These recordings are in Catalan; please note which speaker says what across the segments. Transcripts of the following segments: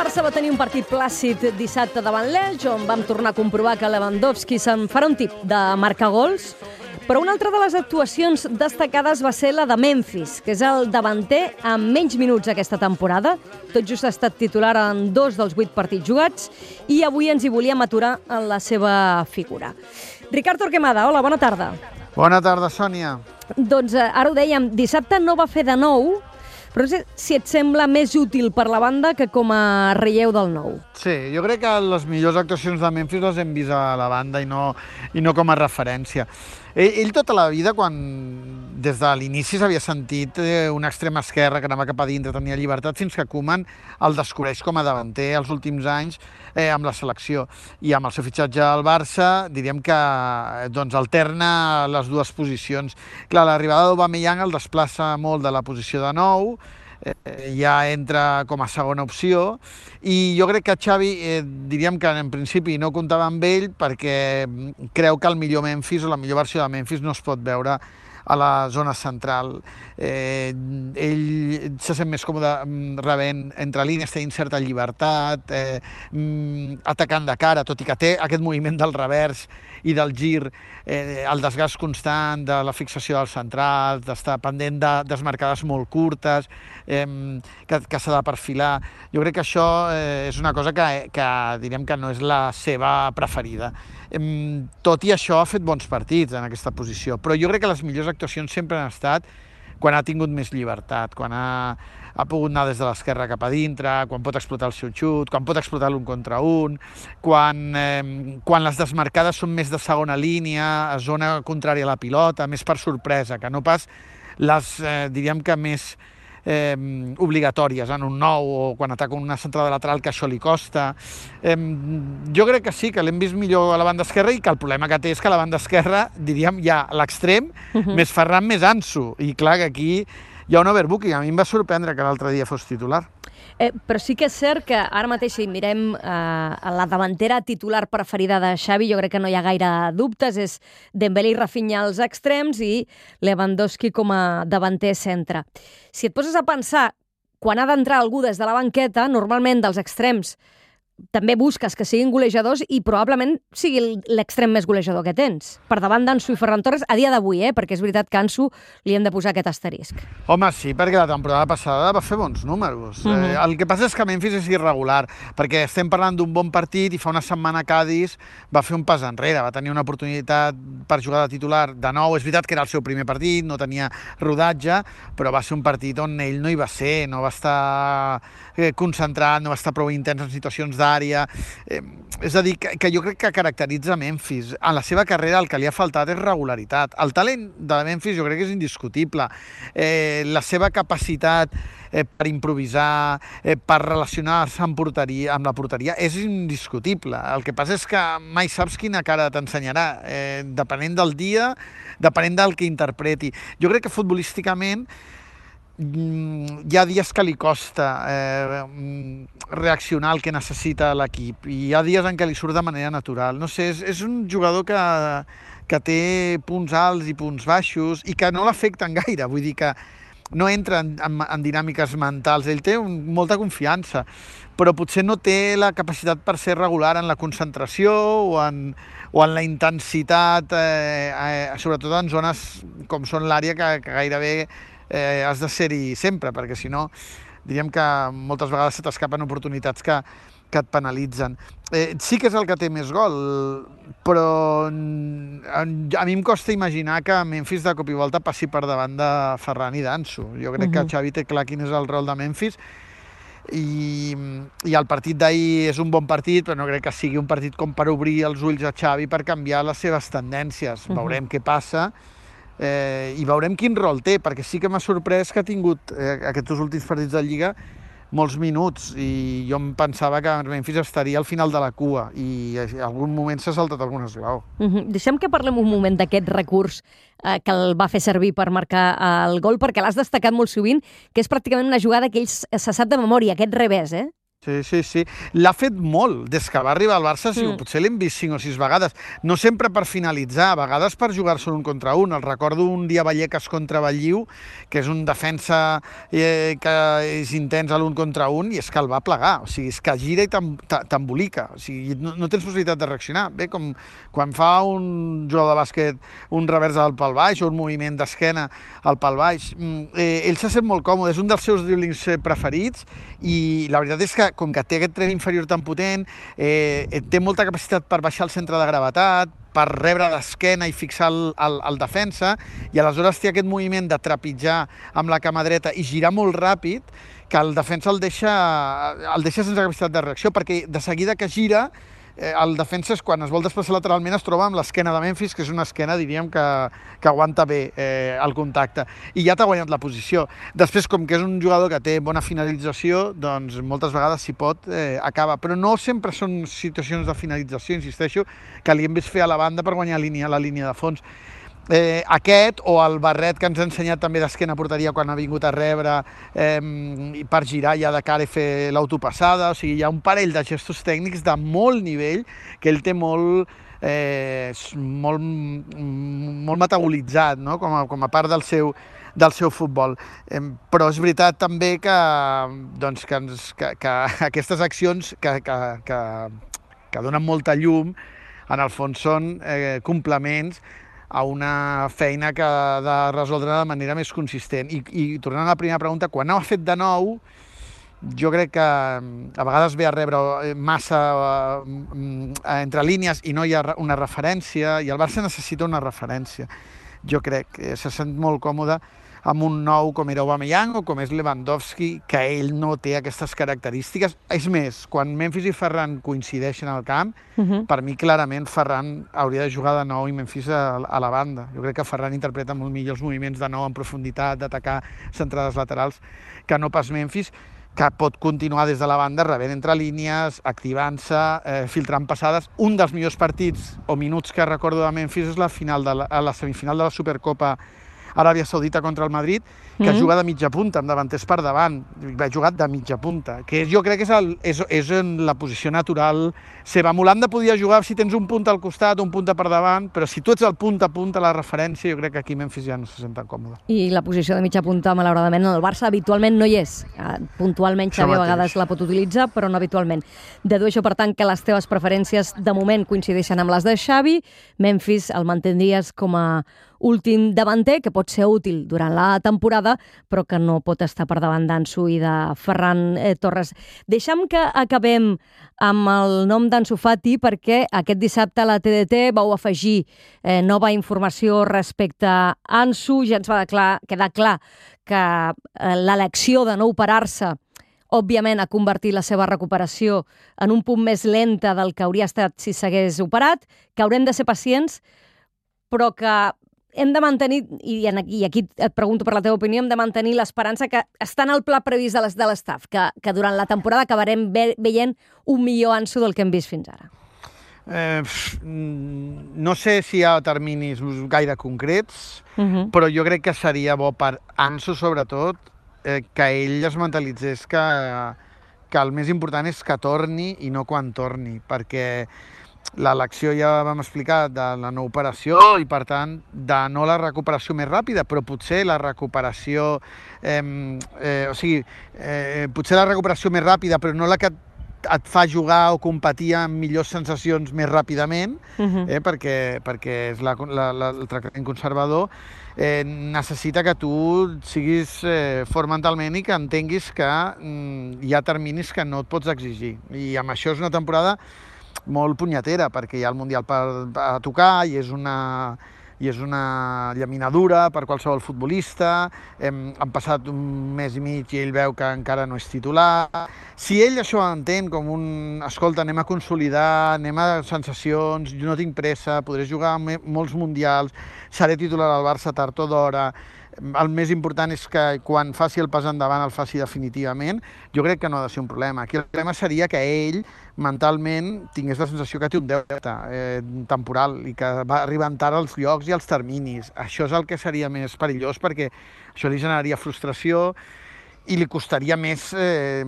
Speaker 1: Barça va tenir un partit plàcid dissabte davant l'Elx, on vam tornar a comprovar que Lewandowski se'n farà un tip de marcar gols, però una altra de les actuacions destacades va ser la de Memphis, que és el davanter amb menys minuts aquesta temporada. Tot just ha estat titular en dos dels vuit partits jugats i avui ens hi volíem aturar en la seva figura. Ricard Torquemada, hola, bona tarda.
Speaker 2: Bona tarda, Sònia.
Speaker 1: Doncs eh, ara ho dèiem, dissabte no va fer de nou, però no sé si et sembla més útil per la banda que com a relleu del nou.
Speaker 2: Sí, jo crec que les millors actuacions de Memphis les hem vist a la banda i no, i no com a referència. Ell, ell tota la vida, quan des de l'inici s'havia sentit eh, una extrema esquerra que anava cap a dintre, tenia llibertat, fins que Koeman el descobreix com a davanter els últims anys eh, amb la selecció. I amb el seu fitxatge al Barça, diríem que eh, doncs, alterna les dues posicions. Clar, l'arribada d'Aubameyang el desplaça molt de la posició de nou, eh, ja entra com a segona opció. I jo crec que Xavi eh, diríem que en principi no comptava amb ell perquè creu que el millor Memphis o la millor versió de Memphis no es pot veure a la zona central. Eh, ell se sent més còmode mm, rebent entre línies, tenint certa llibertat, eh, mm, atacant de cara, tot i que té aquest moviment del revers i del gir, eh, el desgast constant de la fixació del central, d'estar pendent de desmarcades molt curtes, eh, que, que s'ha de perfilar. Jo crec que això eh, és una cosa que, que direm que no és la seva preferida. Tot i això ha fet bons partits en aquesta posició, però jo crec que les millors actuacions sempre han estat quan ha tingut més llibertat, quan ha, ha pogut anar des de l'esquerra cap a dintre, quan pot explotar el seu xut, quan pot explotar l'un contra un, quan, eh, quan les desmarcades són més de segona línia, a zona contrària a la pilota, més per sorpresa, que no pas les, eh, diríem que més eh, obligatòries en un nou o quan ataca una centrada lateral que això li costa. Eh, jo crec que sí, que l'hem vist millor a la banda esquerra i que el problema que té és que a la banda esquerra, diríem, hi ha l'extrem, uh -huh. més Ferran, més Ansu. I clar que aquí hi ha un overbooking. A mi em va sorprendre que l'altre dia fos titular.
Speaker 1: Eh, però sí que és cert que ara mateix, si mirem eh, la davantera titular preferida de Xavi, jo crec que no hi ha gaire dubtes, és Dembélé i Rafinha als extrems i Lewandowski com a davanter centre. Si et poses a pensar, quan ha d'entrar algú des de la banqueta, normalment dels extrems també busques que siguin golejadors i probablement sigui l'extrem més golejador que tens. Per davant d'Ansu i Ferran Torres, a dia d'avui, eh? perquè és veritat que Ansu li hem de posar aquest asterisc.
Speaker 2: Home, sí, perquè la temporada passada va fer bons números. Mm -hmm. eh, el que passa és que Memphis és irregular, perquè estem parlant d'un bon partit i fa una setmana a Cádiz va fer un pas enrere, va tenir una oportunitat per jugar de titular de nou. És veritat que era el seu primer partit, no tenia rodatge, però va ser un partit on ell no hi va ser, no va estar eh, concentrat, no va estar prou intens en situacions d'àrea. Eh, és a dir, que, que jo crec que caracteritza Memphis. En la seva carrera el que li ha faltat és regularitat. El talent de Memphis jo crec que és indiscutible. Eh, la seva capacitat eh, per improvisar, eh, per relacionar-se amb, porteria, amb la porteria, és indiscutible. El que passa és que mai saps quina cara t'ensenyarà, eh, depenent del dia, depenent del que interpreti. Jo crec que futbolísticament hi ha dies que li costa eh, reaccionar al que necessita l'equip i hi ha dies en què li surt de manera natural. No sé, és, és un jugador que, que té punts alts i punts baixos i que no l'afecten gaire, vull dir que no entra en, en, en dinàmiques mentals, ell té un, molta confiança, però potser no té la capacitat per ser regular en la concentració o en, o en la intensitat, eh, eh, sobretot en zones com són l'àrea que, que gairebé eh, has de ser-hi sempre, perquè si no, diríem que moltes vegades se t'escapen oportunitats que, que et penalitzen. Eh, sí que és el que té més gol, però a mi em costa imaginar que Memphis de cop i volta passi per davant de Ferran i d'Anso. Jo crec uh -huh. que Xavi té clar quin és el rol de Memphis i, i el partit d'ahir és un bon partit, però no crec que sigui un partit com per obrir els ulls a Xavi per canviar les seves tendències. Uh -huh. Veurem què passa eh, i veurem quin rol té, perquè sí que m'ha sorprès que ha tingut eh, aquests últims partits de Lliga molts minuts i jo em pensava que Memphis estaria al final de la cua i en algun moment s'ha saltat algun esglau.
Speaker 1: Uh -huh. Deixem que parlem un moment d'aquest recurs eh, que el va fer servir per marcar eh, el gol, perquè l'has destacat molt sovint, que és pràcticament una jugada que ell se sap de memòria, aquest revés, eh?
Speaker 2: Sí, sí, sí. L'ha fet molt des que va arribar al Barça, sí, mm. potser l'hem vist cinc o sis vegades. No sempre per finalitzar, a vegades per jugar-se un contra un. El recordo un dia Vallecas contra Valliu, que és un defensa eh, que és intens a l'un contra un, i és que el va plegar. O sigui, és que gira i t'embolica. O sigui, no, no tens possibilitat de reaccionar. Bé, com quan fa un jugador de bàsquet un revers al pal baix o un moviment d'esquena al pal baix. Mm, eh, ell se sent molt còmode, és un dels seus driblings eh, preferits, i la veritat és com que té aquest tren inferior tan potent, eh, té molta capacitat per baixar el centre de gravetat, per rebre d'esquena i fixar el, el, el defensa, i aleshores té aquest moviment de trepitjar amb la cama dreta i girar molt ràpid, que el defensa el deixa, el deixa sense capacitat de reacció, perquè de seguida que gira eh, el defensa és quan es vol desplaçar lateralment es troba amb l'esquena de Memphis, que és una esquena, diríem, que, que aguanta bé eh, el contacte. I ja t'ha guanyat la posició. Després, com que és un jugador que té bona finalització, doncs moltes vegades si pot eh, acaba. Però no sempre són situacions de finalització, insisteixo, que li hem vist fer a la banda per guanyar línia, la línia de fons eh, aquest o el barret que ens ha ensenyat també d'esquena portaria quan ha vingut a rebre eh, per girar ja de cara i fer l'autopassada, o sigui, hi ha un parell de gestos tècnics de molt nivell que ell té molt, eh, molt, molt metabolitzat no? com, a, com a part del seu, del seu futbol. Eh, però és veritat també que, doncs, que, ens, que, que aquestes accions que, que, que, que donen molta llum en el fons són eh, complements a una feina que ha de resoldre de manera més consistent. I, i tornant a la primera pregunta, quan ha fet de nou, jo crec que mm, a vegades ve a rebre eh, massa uh, entre línies i no hi ha una referència, i el Barça necessita una referència. Jo crec se sent molt còmode amb un nou com era Aubameyang o com és Lewandowski, que ell no té aquestes característiques. És més, quan Memphis i Ferran coincideixen al camp, uh -huh. per mi clarament Ferran hauria de jugar de nou i Memphis a, a la banda. Jo crec que Ferran interpreta molt millor els moviments de nou en profunditat, d'atacar centrades laterals, que no pas Memphis que pot continuar des de la banda rebent entre línies, activant-se, eh, filtrant passades. Un dels millors partits o minuts que recordo de Memphis és la, final de la, la semifinal de la Supercopa Aràbia Saudita contra el Madrid, que mm -hmm. juga de mitja punta, amb davanters per davant. Va jugar de mitja punta, que jo crec que és, el, és, és en la posició natural seva. Molanda podia jugar si tens un punt al costat, un punta per davant, però si tu ets el punt a punt a la referència, jo crec que aquí Memphis ja no se sent tan còmode.
Speaker 1: I la posició de mitja punta, malauradament, en el Barça habitualment no hi és. Ah, puntualment Xavi a vegades la pot utilitzar, però no habitualment. Dedueixo, per tant, que les teves preferències de moment coincideixen amb les de Xavi. Memphis el mantindries com a últim davanter, que pot ser útil durant la temporada, però que no pot estar per davant d'Ansu i de Ferran eh, Torres. Deixa'm que acabem amb el nom d'Ansu Fati perquè aquest dissabte a la TDT vau afegir eh, nova informació respecte a Ansu. Ja ens va clar, quedar clar que eh, l'elecció de no operar-se òbviament ha convertit la seva recuperació en un punt més lenta del que hauria estat si s'hagués operat, que haurem de ser pacients, però que hem de mantenir, i aquí, i aquí et pregunto per la teva opinió, hem de mantenir l'esperança que està en el pla previst de l'estaf, que, que durant la temporada acabarem ve, veient un millor Ansu del que hem vist fins ara.
Speaker 2: Eh, no sé si hi ha terminis gaire concrets, uh mhm. -huh. però jo crec que seria bo per Ansu, sobretot, eh, que ell es mentalitzés que, que el més important és que torni i no quan torni, perquè l'elecció ja vam explicar de la no operació i per tant de no la recuperació més ràpida però potser la recuperació eh, eh, o sigui eh, potser la recuperació més ràpida però no la que et fa jugar o competir amb millors sensacions més ràpidament, uh -huh. eh, perquè, perquè és la, la, la, el tractament conservador, eh, necessita que tu siguis eh, fort mentalment i que entenguis que mm, hi ha terminis que no et pots exigir. I amb això és una temporada molt punyetera, perquè hi ha el Mundial per, a tocar i és una, i és una llaminadura per qualsevol futbolista. Hem, han passat un mes i mig i ell veu que encara no és titular. Si ell això entén com un... Escolta, anem a consolidar, anem a sensacions, jo no tinc pressa, podré jugar molts mundials, seré titular al Barça tard o d'hora, el més important és que quan faci el pas endavant el faci definitivament, jo crec que no ha de ser un problema. Aquí el problema seria que ell mentalment tingués la sensació que té un deute eh, temporal i que va arribant tard als llocs i als terminis. Això és el que seria més perillós perquè això li generaria frustració i li costaria més eh,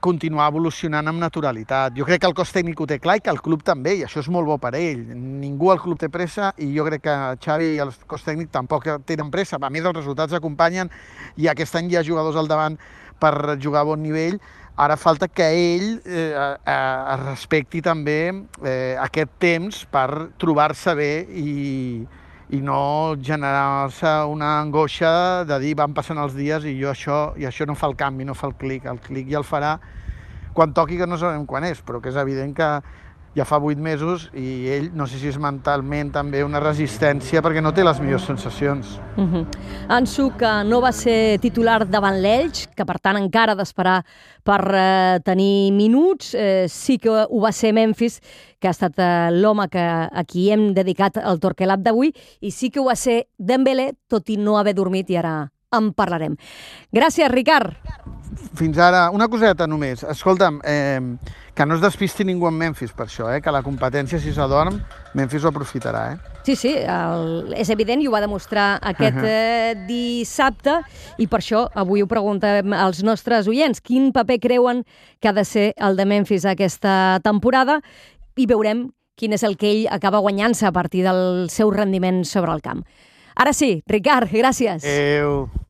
Speaker 2: continuar evolucionant amb naturalitat. Jo crec que el cos tècnic ho té clar i que el club també, i això és molt bo per ell. Ningú al club té pressa i jo crec que Xavi i el cos tècnic tampoc tenen pressa. A més, els resultats acompanyen i aquest any hi ha jugadors al davant per jugar a bon nivell. Ara falta que ell eh, eh, respecti també eh, aquest temps per trobar-se bé i, i no generar-se una angoixa de dir van passant els dies i jo això, i això no fa el canvi, no fa el clic. El clic ja el farà quan toqui, que no sabem quan és, però que és evident que ja fa vuit mesos i ell, no sé si és mentalment també una resistència perquè no té les millors sensacions.
Speaker 1: Uh -huh. Ansu, que no va ser titular davant l'Elx, que per tant encara ha d'esperar per eh, tenir minuts, eh, sí que ho va ser Memphis, que ha estat eh, l'home que a qui hem dedicat el Torquelab d'avui, i sí que ho va ser Dembélé, tot i no haver dormit, i ara en parlarem. Gràcies, Ricard.
Speaker 2: Fins ara, una coseta només. Escolta'm, eh, que no es despisti ningú en Memphis per això, eh? que la competència, si s'adorm, Memphis ho aprofitarà. Eh?
Speaker 1: Sí, sí, el, és evident i ho va demostrar aquest eh, dissabte i per això avui ho preguntem als nostres oients. Quin paper creuen que ha de ser el de Memphis aquesta temporada? I veurem quin és el que ell acaba guanyant-se a partir del seu rendiment sobre el camp. Ara sí, Ricard, gràcies.
Speaker 2: Adéu.